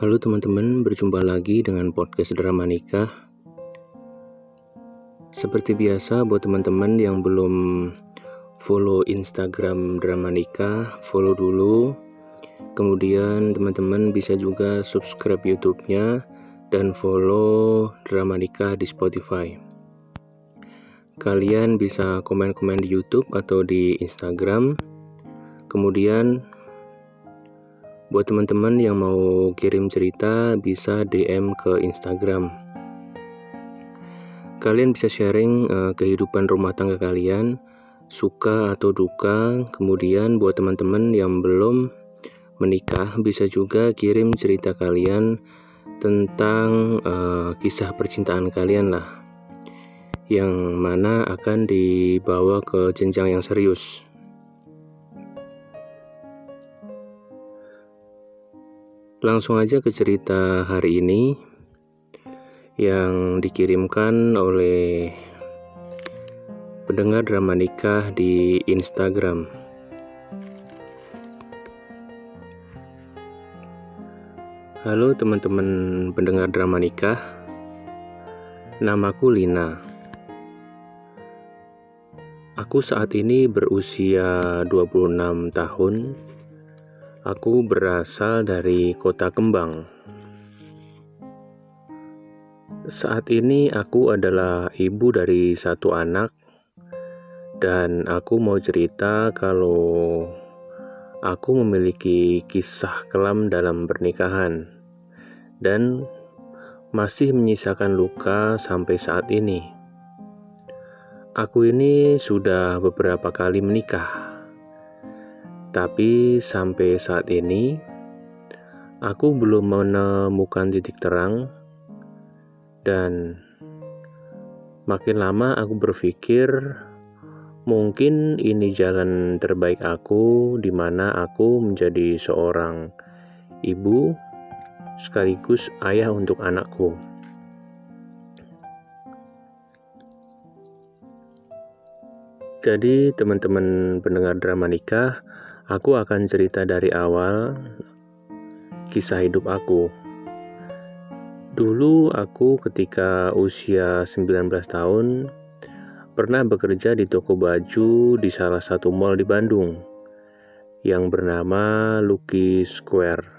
Halo teman-teman, berjumpa lagi dengan podcast Drama Nikah. Seperti biasa, buat teman-teman yang belum follow Instagram Drama Nikah, follow dulu. Kemudian teman-teman bisa juga subscribe YouTube-nya dan follow Drama Nikah di Spotify. Kalian bisa komen-komen di YouTube atau di Instagram. Kemudian Buat teman-teman yang mau kirim cerita bisa DM ke Instagram. Kalian bisa sharing uh, kehidupan rumah tangga kalian, suka atau duka. Kemudian buat teman-teman yang belum menikah bisa juga kirim cerita kalian tentang uh, kisah percintaan kalian lah. Yang mana akan dibawa ke jenjang yang serius. Langsung aja ke cerita hari ini yang dikirimkan oleh pendengar drama nikah di Instagram. Halo teman-teman pendengar drama nikah. Namaku Lina. Aku saat ini berusia 26 tahun Aku berasal dari kota Kembang. Saat ini aku adalah ibu dari satu anak dan aku mau cerita kalau aku memiliki kisah kelam dalam pernikahan dan masih menyisakan luka sampai saat ini. Aku ini sudah beberapa kali menikah tapi sampai saat ini, aku belum menemukan titik terang, dan makin lama aku berpikir mungkin ini jalan terbaik aku, di mana aku menjadi seorang ibu sekaligus ayah untuk anakku. Jadi, teman-teman pendengar drama nikah, Aku akan cerita dari awal kisah hidup aku. Dulu aku ketika usia 19 tahun pernah bekerja di toko baju di salah satu mall di Bandung yang bernama Lucky Square.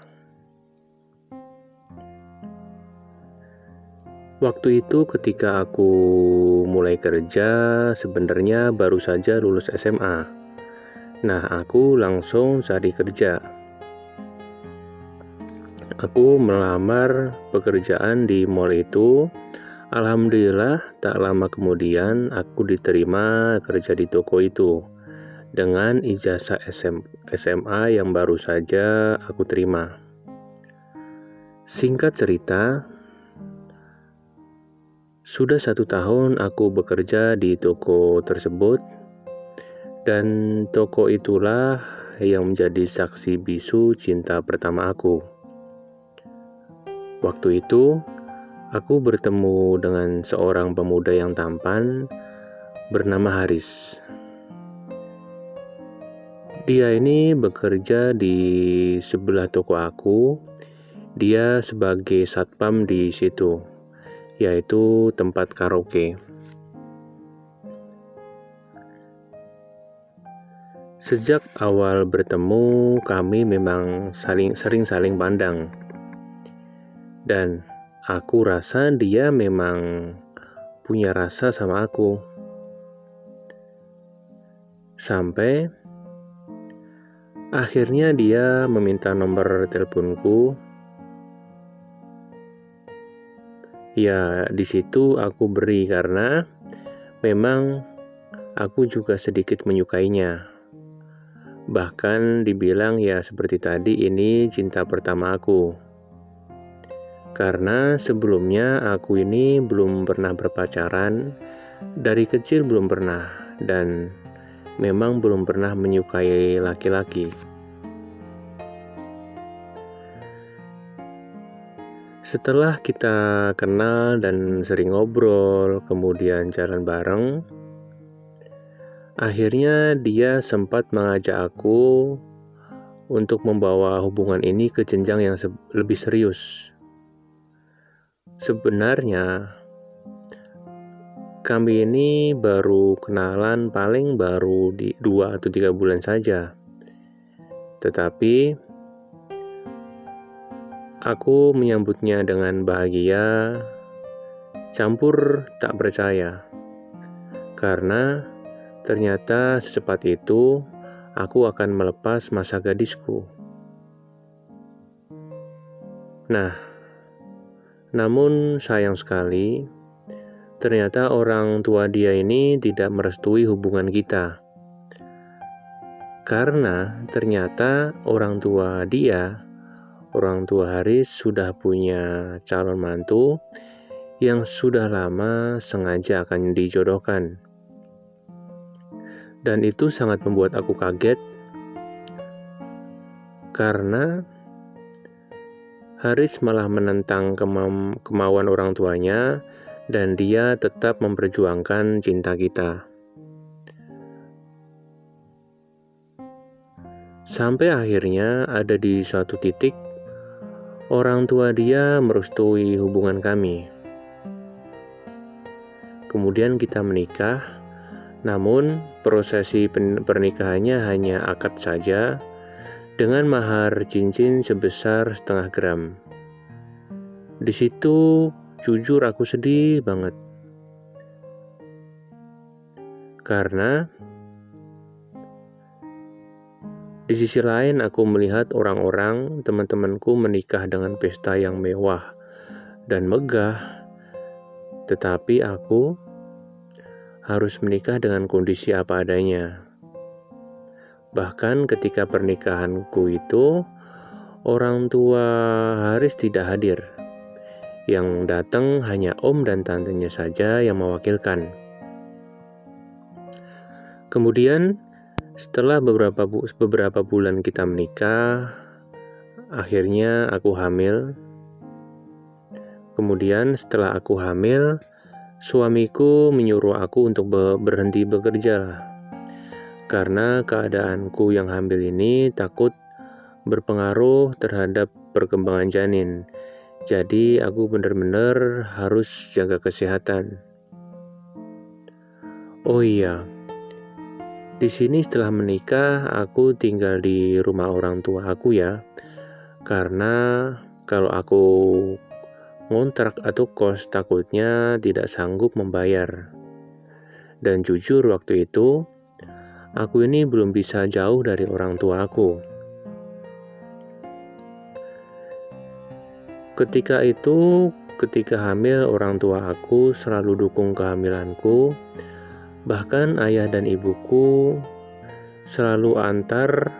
Waktu itu ketika aku mulai kerja sebenarnya baru saja lulus SMA Nah, aku langsung cari kerja. Aku melamar pekerjaan di mall itu. Alhamdulillah, tak lama kemudian aku diterima kerja di toko itu dengan ijazah SM, SMA yang baru saja aku terima. Singkat cerita, sudah satu tahun aku bekerja di toko tersebut dan toko itulah yang menjadi saksi bisu cinta pertama aku. Waktu itu, aku bertemu dengan seorang pemuda yang tampan bernama Haris. Dia ini bekerja di sebelah toko aku. Dia sebagai satpam di situ, yaitu tempat karaoke. Sejak awal bertemu, kami memang saling sering saling pandang. Dan aku rasa dia memang punya rasa sama aku. Sampai akhirnya dia meminta nomor teleponku. Ya, di situ aku beri karena memang aku juga sedikit menyukainya. Bahkan dibilang ya seperti tadi ini cinta pertama aku. Karena sebelumnya aku ini belum pernah berpacaran, dari kecil belum pernah dan memang belum pernah menyukai laki-laki. Setelah kita kenal dan sering ngobrol, kemudian jalan bareng, Akhirnya dia sempat mengajak aku untuk membawa hubungan ini ke jenjang yang lebih serius. Sebenarnya, kami ini baru kenalan paling baru di dua atau tiga bulan saja. Tetapi, aku menyambutnya dengan bahagia, campur tak percaya. Karena ternyata secepat itu aku akan melepas masa gadisku. Nah, namun sayang sekali, ternyata orang tua dia ini tidak merestui hubungan kita. Karena ternyata orang tua dia, orang tua Haris sudah punya calon mantu yang sudah lama sengaja akan dijodohkan dan itu sangat membuat aku kaget karena Haris malah menentang kema kemauan orang tuanya dan dia tetap memperjuangkan cinta kita. Sampai akhirnya ada di suatu titik orang tua dia merestui hubungan kami. Kemudian kita menikah namun, prosesi pernikahannya hanya akad saja dengan mahar cincin sebesar setengah gram. Di situ, jujur aku sedih banget. Karena di sisi lain aku melihat orang-orang teman-temanku menikah dengan pesta yang mewah dan megah, tetapi aku harus menikah dengan kondisi apa adanya. Bahkan ketika pernikahanku itu, orang tua Haris tidak hadir. Yang datang hanya om dan tantenya saja yang mewakilkan. Kemudian, setelah beberapa bu beberapa bulan kita menikah, akhirnya aku hamil. Kemudian setelah aku hamil, Suamiku menyuruh aku untuk berhenti bekerja karena keadaanku yang hamil ini takut berpengaruh terhadap perkembangan janin. Jadi aku benar-benar harus jaga kesehatan. Oh iya, di sini setelah menikah aku tinggal di rumah orang tua aku ya, karena kalau aku ngontrak atau kos takutnya tidak sanggup membayar. Dan jujur waktu itu, aku ini belum bisa jauh dari orang tua aku. Ketika itu, ketika hamil, orang tua aku selalu dukung kehamilanku. Bahkan ayah dan ibuku selalu antar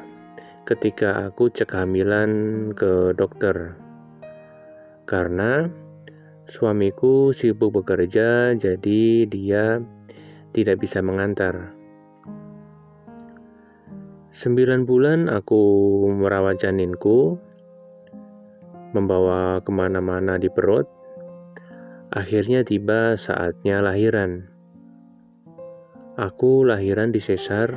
ketika aku cek hamilan ke dokter. Karena suamiku sibuk bekerja, jadi dia tidak bisa mengantar. Sembilan bulan aku merawat janinku, membawa ke mana-mana di perut. Akhirnya tiba saatnya lahiran. Aku lahiran di sesar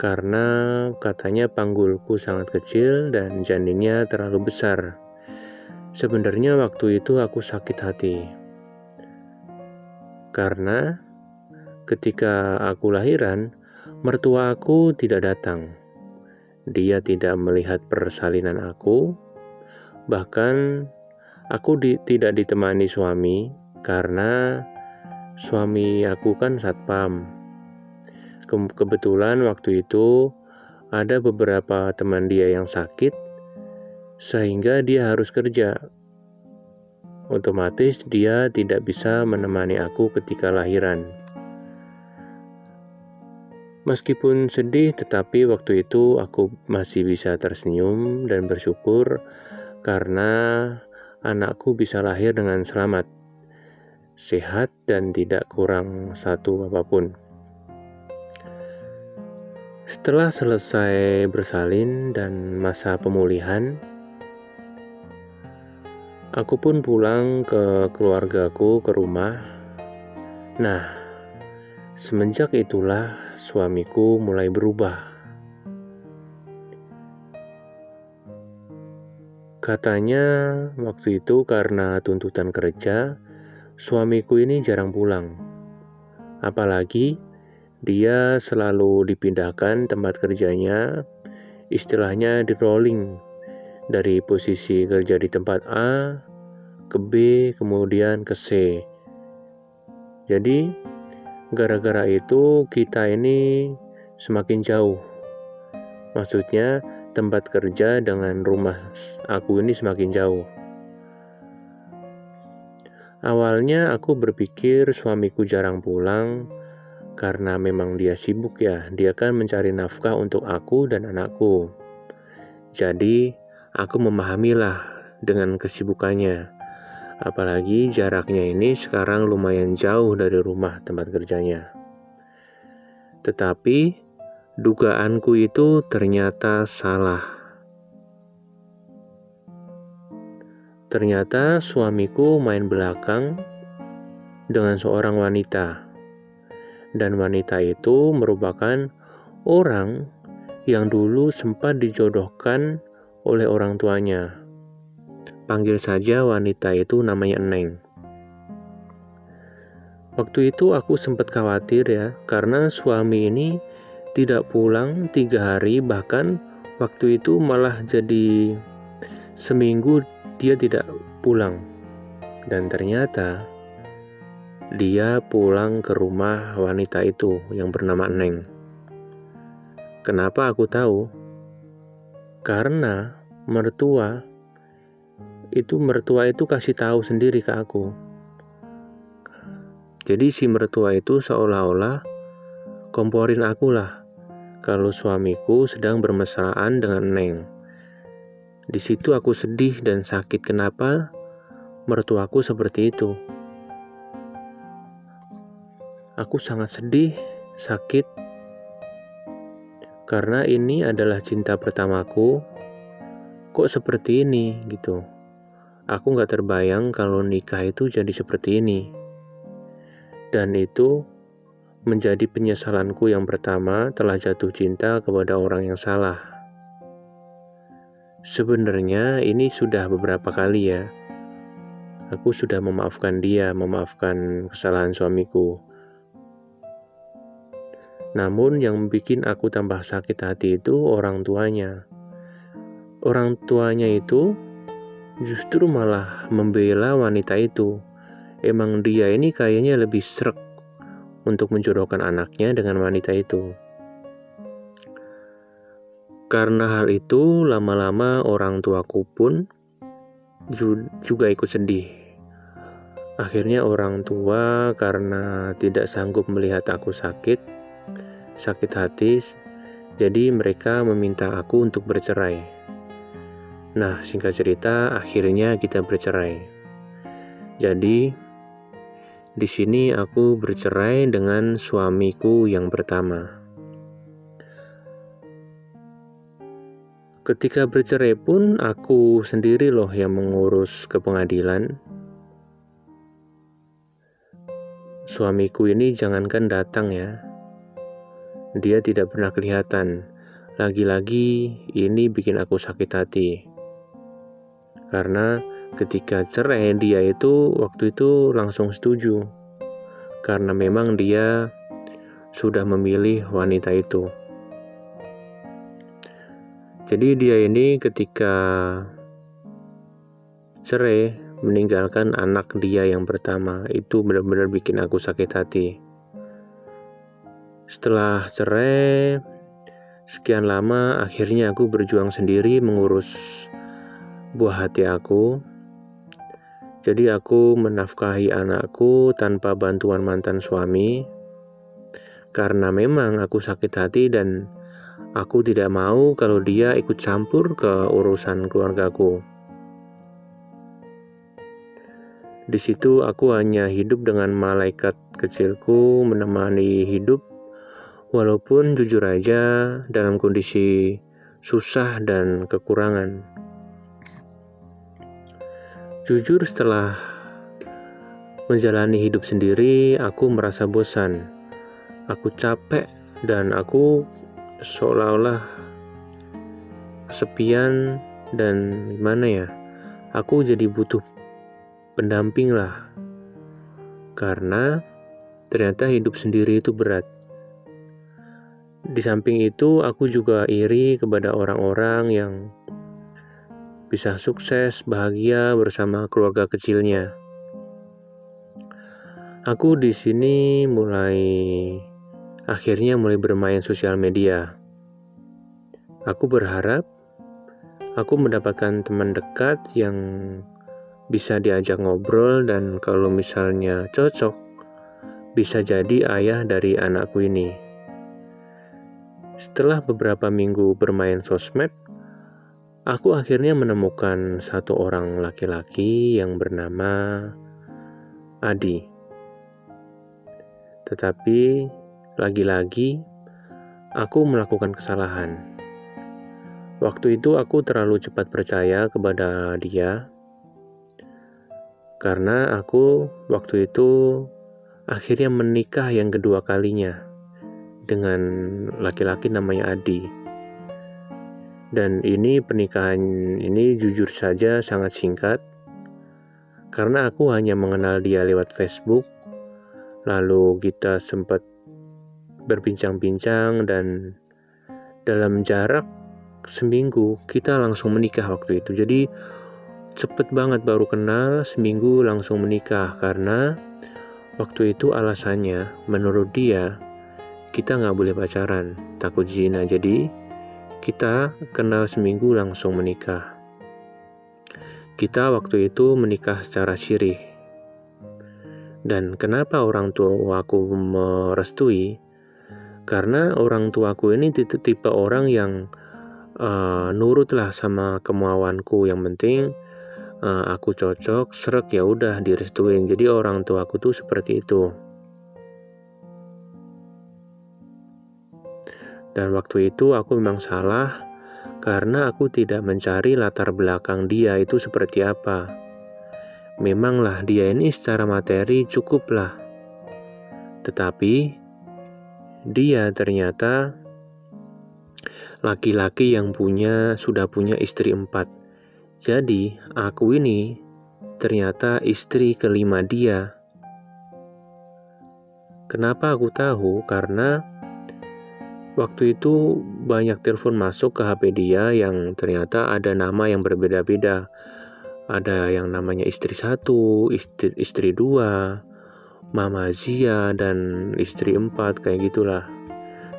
karena katanya panggulku sangat kecil dan janinnya terlalu besar. Sebenarnya waktu itu aku sakit hati. Karena ketika aku lahiran, mertua aku tidak datang. Dia tidak melihat persalinan aku. Bahkan aku di, tidak ditemani suami karena suami aku kan satpam. Ke, kebetulan waktu itu ada beberapa teman dia yang sakit sehingga dia harus kerja. Otomatis dia tidak bisa menemani aku ketika lahiran. Meskipun sedih, tetapi waktu itu aku masih bisa tersenyum dan bersyukur karena anakku bisa lahir dengan selamat, sehat, dan tidak kurang satu apa pun. Setelah selesai bersalin dan masa pemulihan, Aku pun pulang ke keluargaku ke rumah. Nah, semenjak itulah suamiku mulai berubah. Katanya waktu itu karena tuntutan kerja, suamiku ini jarang pulang. Apalagi dia selalu dipindahkan tempat kerjanya, istilahnya di rolling dari posisi kerja di tempat A ke B, kemudian ke C. Jadi, gara-gara itu kita ini semakin jauh. Maksudnya, tempat kerja dengan rumah aku ini semakin jauh. Awalnya aku berpikir suamiku jarang pulang karena memang dia sibuk ya, dia kan mencari nafkah untuk aku dan anakku. Jadi, aku memahamilah dengan kesibukannya. Apalagi jaraknya ini sekarang lumayan jauh dari rumah tempat kerjanya. Tetapi Dugaanku itu ternyata salah. Ternyata suamiku main belakang dengan seorang wanita, dan wanita itu merupakan orang yang dulu sempat dijodohkan oleh orang tuanya. Panggil saja wanita itu namanya Neng. Waktu itu aku sempat khawatir ya, karena suami ini tidak pulang tiga hari bahkan waktu itu malah jadi seminggu dia tidak pulang dan ternyata dia pulang ke rumah wanita itu yang bernama Neng. Kenapa aku tahu? Karena mertua itu mertua itu kasih tahu sendiri ke aku. Jadi si mertua itu seolah-olah komporin aku lah kalau suamiku sedang bermesraan dengan Neng. Di situ aku sedih dan sakit kenapa mertuaku seperti itu. Aku sangat sedih, sakit, karena ini adalah cinta pertamaku. Kok seperti ini gitu? Aku nggak terbayang kalau nikah itu jadi seperti ini. Dan itu menjadi penyesalanku yang pertama telah jatuh cinta kepada orang yang salah. Sebenarnya ini sudah beberapa kali ya. Aku sudah memaafkan dia, memaafkan kesalahan suamiku. Namun yang bikin aku tambah sakit hati itu orang tuanya. Orang tuanya itu justru malah membela wanita itu. Emang dia ini kayaknya lebih serak untuk menjodohkan anaknya dengan wanita itu. Karena hal itu, lama-lama orang tuaku pun juga ikut sedih. Akhirnya orang tua karena tidak sanggup melihat aku sakit, sakit hati, jadi mereka meminta aku untuk bercerai. Nah, singkat cerita, akhirnya kita bercerai. Jadi, di sini aku bercerai dengan suamiku yang pertama. Ketika bercerai pun aku sendiri loh yang mengurus ke pengadilan. Suamiku ini jangankan datang ya. Dia tidak pernah kelihatan. Lagi-lagi ini bikin aku sakit hati. Karena ketika cerai dia itu waktu itu langsung setuju karena memang dia sudah memilih wanita itu. Jadi dia ini ketika cerai meninggalkan anak dia yang pertama itu benar-benar bikin aku sakit hati. Setelah cerai sekian lama akhirnya aku berjuang sendiri mengurus buah hati aku jadi aku menafkahi anakku tanpa bantuan mantan suami karena memang aku sakit hati dan aku tidak mau kalau dia ikut campur ke urusan keluargaku. Di situ aku hanya hidup dengan malaikat kecilku menemani hidup walaupun jujur aja dalam kondisi susah dan kekurangan. Jujur, setelah menjalani hidup sendiri, aku merasa bosan. Aku capek, dan aku seolah-olah kesepian dan gimana ya aku jadi butuh pendamping lah karena ternyata hidup sendiri itu berat di samping itu aku juga iri kepada orang-orang yang bisa sukses bahagia bersama keluarga kecilnya aku di sini mulai akhirnya mulai bermain sosial media aku berharap aku mendapatkan teman dekat yang bisa diajak ngobrol dan kalau misalnya cocok bisa jadi ayah dari anakku ini. Setelah beberapa minggu bermain sosmed, aku akhirnya menemukan satu orang laki-laki yang bernama Adi. Tetapi lagi-lagi aku melakukan kesalahan. Waktu itu aku terlalu cepat percaya kepada dia karena aku waktu itu akhirnya menikah yang kedua kalinya dengan laki-laki namanya Adi. Dan ini pernikahan ini jujur saja sangat singkat karena aku hanya mengenal dia lewat Facebook. Lalu kita sempat berbincang-bincang dan dalam jarak seminggu kita langsung menikah waktu itu jadi cepet banget baru kenal seminggu langsung menikah karena waktu itu alasannya menurut dia kita nggak boleh pacaran. Takut zina. Jadi kita kenal seminggu langsung menikah. Kita waktu itu menikah secara sirih. Dan kenapa orang tua aku merestui? Karena orang tuaku ini tipe orang yang uh, nurutlah sama kemauanku. Yang penting uh, aku cocok serak ya udah direstuin. Jadi orang tua aku tuh seperti itu dan waktu itu aku memang salah karena aku tidak mencari latar belakang dia itu seperti apa memanglah dia ini secara materi cukuplah tetapi dia ternyata laki-laki yang punya sudah punya istri empat. Jadi, aku ini ternyata istri kelima dia. Kenapa aku tahu? Karena waktu itu banyak telepon masuk ke HP dia yang ternyata ada nama yang berbeda-beda. Ada yang namanya istri satu, istri, istri dua, Mama Zia, dan istri empat, kayak gitulah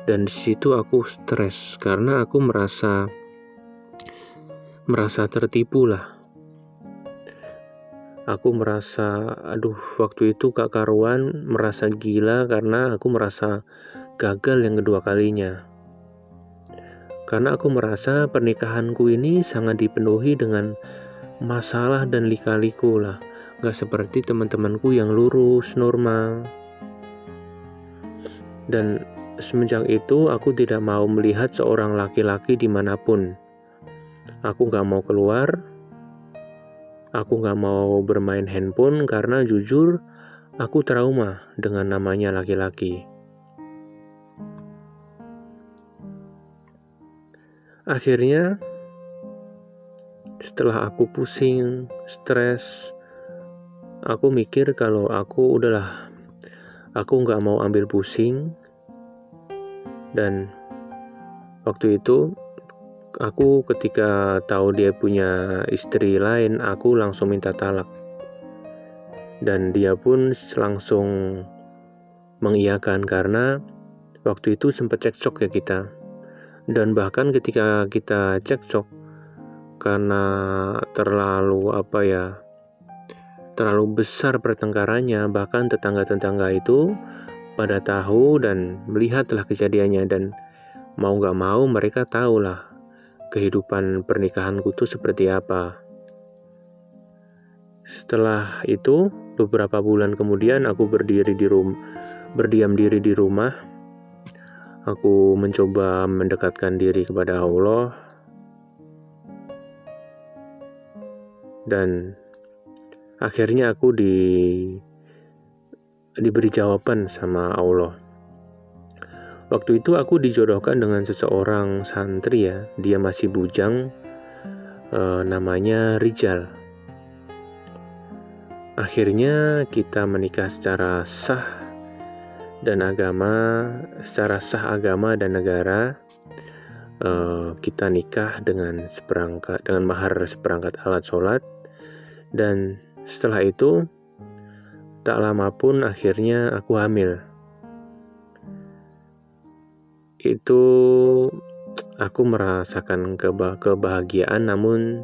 dan di situ aku stres karena aku merasa merasa tertipu lah aku merasa aduh waktu itu kak karuan merasa gila karena aku merasa gagal yang kedua kalinya karena aku merasa pernikahanku ini sangat dipenuhi dengan masalah dan lika-liku lah gak seperti teman-temanku yang lurus normal dan Semenjak itu, aku tidak mau melihat seorang laki-laki di mana pun. Aku gak mau keluar. Aku gak mau bermain handphone karena jujur, aku trauma dengan namanya laki-laki. Akhirnya, setelah aku pusing, stres, aku mikir kalau aku udahlah, aku nggak mau ambil pusing, dan waktu itu aku ketika tahu dia punya istri lain aku langsung minta talak. Dan dia pun langsung mengiyakan karena waktu itu sempat cekcok ya kita dan bahkan ketika kita cekcok karena terlalu apa ya terlalu besar pertengkarannya bahkan tetangga-tetangga itu pada tahu dan melihatlah kejadiannya dan mau gak mau mereka tahulah kehidupan pernikahanku itu seperti apa. Setelah itu, beberapa bulan kemudian aku berdiri di rum berdiam diri di rumah. Aku mencoba mendekatkan diri kepada Allah dan akhirnya aku di diberi jawaban sama Allah. Waktu itu aku dijodohkan dengan seseorang santri ya, dia masih bujang, uh, namanya Rijal. Akhirnya kita menikah secara sah dan agama, secara sah agama dan negara. Uh, kita nikah dengan seperangkat dengan mahar seperangkat alat sholat dan setelah itu tak lama pun akhirnya aku hamil. Itu aku merasakan kebahagiaan namun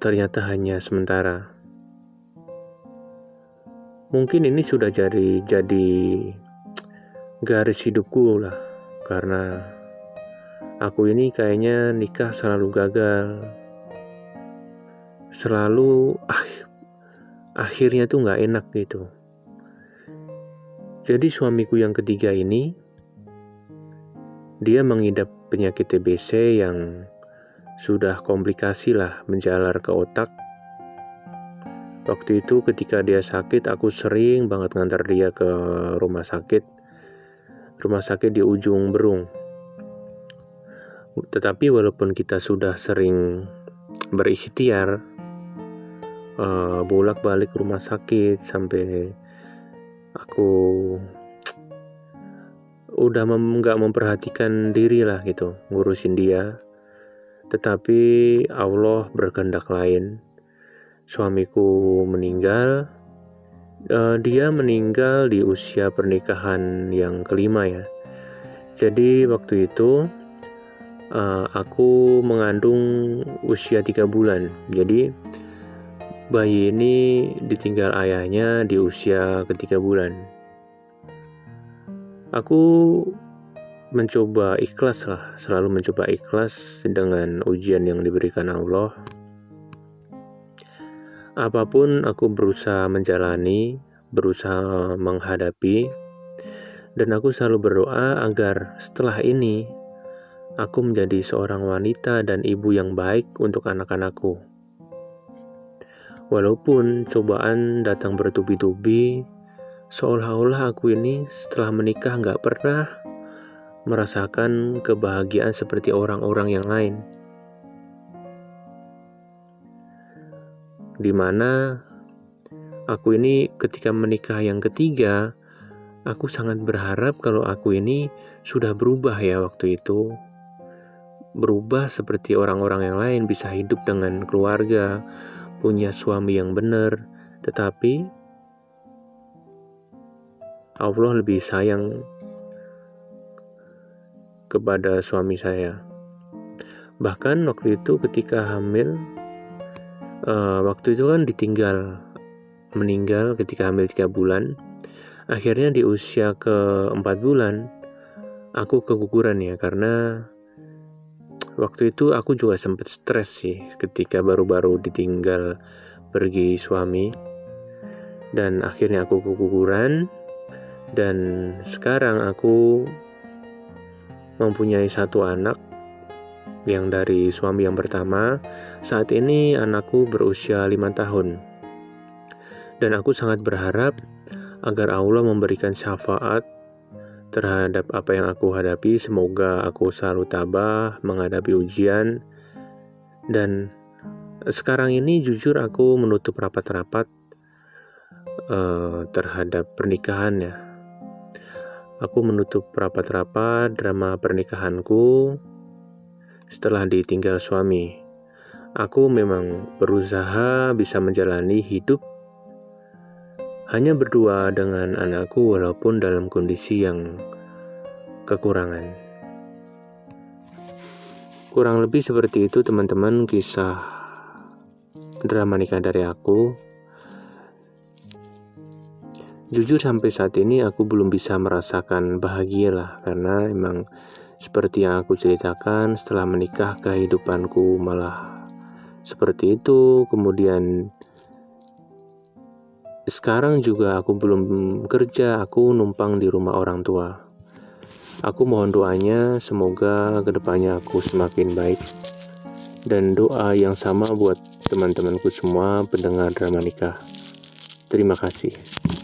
ternyata hanya sementara. Mungkin ini sudah jadi jadi garis hidupku lah karena aku ini kayaknya nikah selalu gagal. Selalu ah, akhirnya tuh nggak enak gitu. Jadi suamiku yang ketiga ini dia mengidap penyakit TBC yang sudah komplikasi lah menjalar ke otak. Waktu itu ketika dia sakit, aku sering banget ngantar dia ke rumah sakit. Rumah sakit di ujung Berung. Tetapi walaupun kita sudah sering berikhtiar uh, bolak-balik rumah sakit sampai aku udah nggak mem memperhatikan diri lah gitu ngurusin dia tetapi Allah berkehendak lain suamiku meninggal. Uh, dia meninggal di usia pernikahan yang kelima ya. Jadi waktu itu uh, aku mengandung usia tiga bulan. Jadi bayi ini ditinggal ayahnya di usia ketiga bulan. Aku mencoba ikhlas lah, selalu mencoba ikhlas dengan ujian yang diberikan Allah. Apa pun aku berusaha menjalani, berusaha menghadapi, dan aku selalu berdoa agar setelah ini aku menjadi seorang wanita dan ibu yang baik untuk anak-anakku. Walaupun cobaan datang bertubi-tubi, Seolah-olah aku ini setelah menikah nggak pernah merasakan kebahagiaan seperti orang-orang yang lain. Di mana aku ini ketika menikah yang ketiga, aku sangat berharap kalau aku ini sudah berubah ya waktu itu. Berubah seperti orang-orang yang lain bisa hidup dengan keluarga, punya suami yang benar, tetapi Allah lebih sayang kepada suami saya. Bahkan waktu itu ketika hamil, uh, waktu itu kan ditinggal meninggal ketika hamil tiga bulan. Akhirnya di usia ke empat bulan, aku keguguran ya karena waktu itu aku juga sempat stres sih ketika baru-baru ditinggal pergi suami dan akhirnya aku keguguran dan sekarang aku mempunyai satu anak yang dari suami yang pertama. Saat ini anakku berusia lima tahun. Dan aku sangat berharap agar Allah memberikan syafaat terhadap apa yang aku hadapi. Semoga aku selalu tabah menghadapi ujian. Dan sekarang ini jujur aku menutup rapat-rapat uh, terhadap pernikahannya Aku menutup rapat-rapat drama pernikahanku setelah ditinggal suami. Aku memang berusaha bisa menjalani hidup hanya berdua dengan anakku walaupun dalam kondisi yang kekurangan. Kurang lebih seperti itu teman-teman kisah drama nikah dari aku. Jujur sampai saat ini aku belum bisa merasakan bahagia lah karena emang seperti yang aku ceritakan setelah menikah kehidupanku malah seperti itu. Kemudian sekarang juga aku belum kerja aku numpang di rumah orang tua. Aku mohon doanya semoga ke depannya aku semakin baik. Dan doa yang sama buat teman-temanku semua pendengar drama nikah. Terima kasih